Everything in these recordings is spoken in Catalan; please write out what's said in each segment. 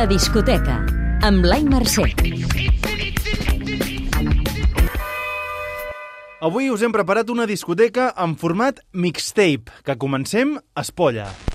La discoteca, amb Blai Mercè. Avui us hem preparat una discoteca en format mixtape, que comencem a Espolla. L'home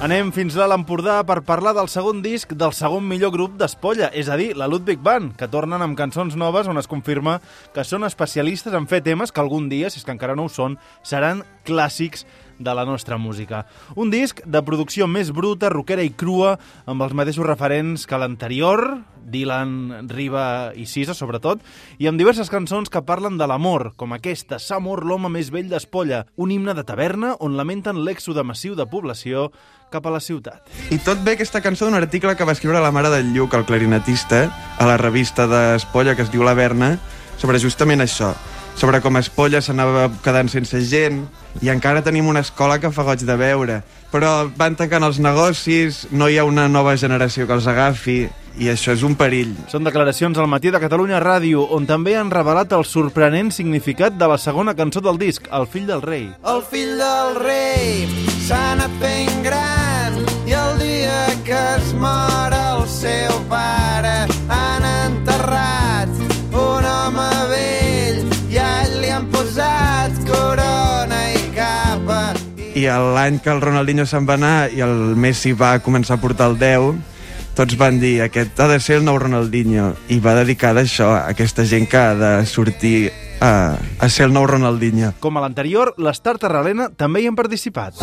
Anem fins a l'Empordà per parlar del segon disc del segon millor grup d'Espolla, és a dir, la Ludwig Band, que tornen amb cançons noves on es confirma que són especialistes en fer temes que algun dia, si és que encara no ho són, seran clàssics de la nostra música. Un disc de producció més bruta, rockera i crua, amb els mateixos referents que l'anterior, Dylan, Riva i Sisa, sobretot, i amb diverses cançons que parlen de l'amor, com aquesta, S'amor, l'home més vell d'Espolla, un himne de taverna on lamenten l'èxode massiu de població cap a la ciutat. I tot ve aquesta cançó d'un article que va escriure la mare del Lluc, el clarinetista, a la revista d'Espolla, que es diu La Verna, sobre justament això, sobre com Espolla s'anava quedant sense gent i encara tenim una escola que fa goig de veure. Però van tancant els negocis, no hi ha una nova generació que els agafi i això és un perill. Són declaracions al matí de Catalunya Ràdio, on també han revelat el sorprenent significat de la segona cançó del disc, El fill del rei. El fill del rei s'ha anat fent gran i el dia que es mor el seu pare han enterrat un home vell i a ell li han posat corona i capa. I l'any que el Ronaldinho se'n va anar i el Messi va començar a portar el 10, tots van dir, aquest ha de ser el nou Ronaldinho, i va dedicar d'això a aquesta gent que ha de sortir a, a ser el nou Ronaldinho. Com a l'anterior, les Tartarralena també hi han participat.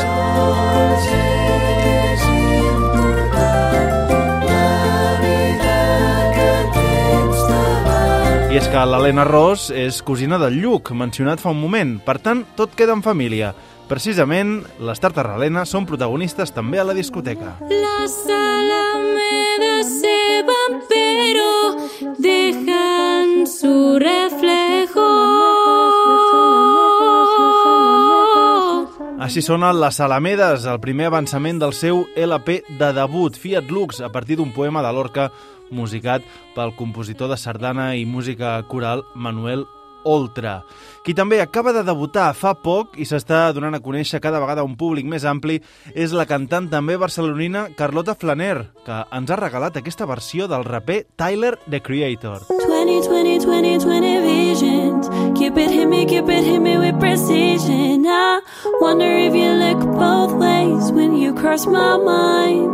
I és que l'Helena Ros és cosina del Lluc, mencionat fa un moment. Per tant, tot queda en família. Precisament, les Tartarralena són protagonistes també a la discoteca. Las alamedas Així sonen les Alamedes, el primer avançament del seu LP de debut, Fiat Lux, a partir d'un poema de Lorca musicat pel compositor de sardana i música coral Manuel Oltra, qui també acaba de debutar fa poc i s'està donant a conèixer cada vegada un públic més ampli, és la cantant també barcelonina Carlota Flaner, que ens ha regalat aquesta versió del raper Tyler, the Creator. 20, 20, 20, 20 visions. Cupid hit me, Cupid hit me with precision. Wonder if you look both ways when you cross my mind.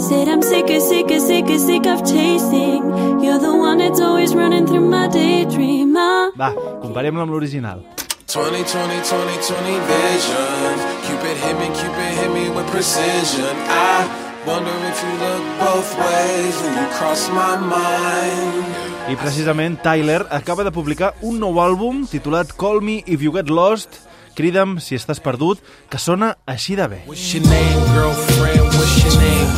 Said I'm sick of, sick of, sick of, sick of chasing. You're the one that's always running through my daydream. I Va, comparem-la amb l'original. 20, 20, 20, 20 vision. Cupid hit me, Cupid hit me with precision. I wonder if you look both ways when you cross my mind. I precisament Tyler acaba de publicar un nou àlbum titulat Call Me If You Get Lost, Crida'm si estàs perdut, que sona així de bé. What's your name, girlfriend? What's your name?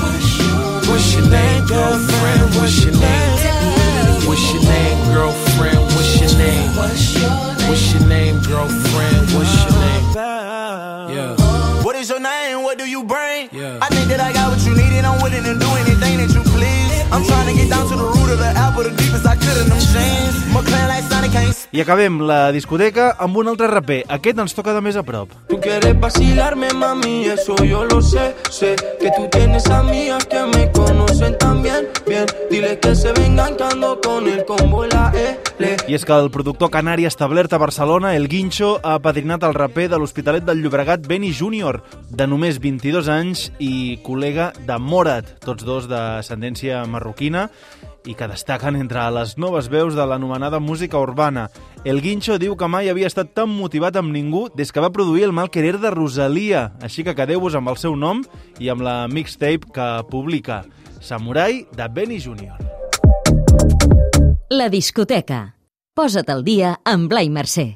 What's your name, girlfriend? What's your name? What's your name, girlfriend? What's your name? What's your name, girlfriend? What's your name? Yeah. What is your name? What do you bring? Yeah. I think that I got what you need and I'm willing to do anything that you please. I'm trying to get down to the root of the apple, the deepest I could in them jeans. McLaren like Sonic ain't I acabem la discoteca amb un altre raper. Aquest ens toca de més a prop. Tú quieres vacilarme, mami, eso yo lo sé. Sé que tú tienes amigas que me conocen también. Bien, dile que se vengan que ando con el combo la L. I és que el productor canari establert a Barcelona, El Guincho, ha apadrinat el raper de l'Hospitalet del Llobregat, Benny Júnior, de només 22 anys i col·lega de Morat, tots dos d'ascendència marroquina, i que destaquen entre les noves veus de l'anomenada música urbana. El Guincho diu que mai havia estat tan motivat amb ningú des que va produir el mal querer de Rosalia, així que quedeu-vos amb el seu nom i amb la mixtape que publica, Samurai de Benny Júnior. La discoteca. Posa't al dia amb Blai Mercè.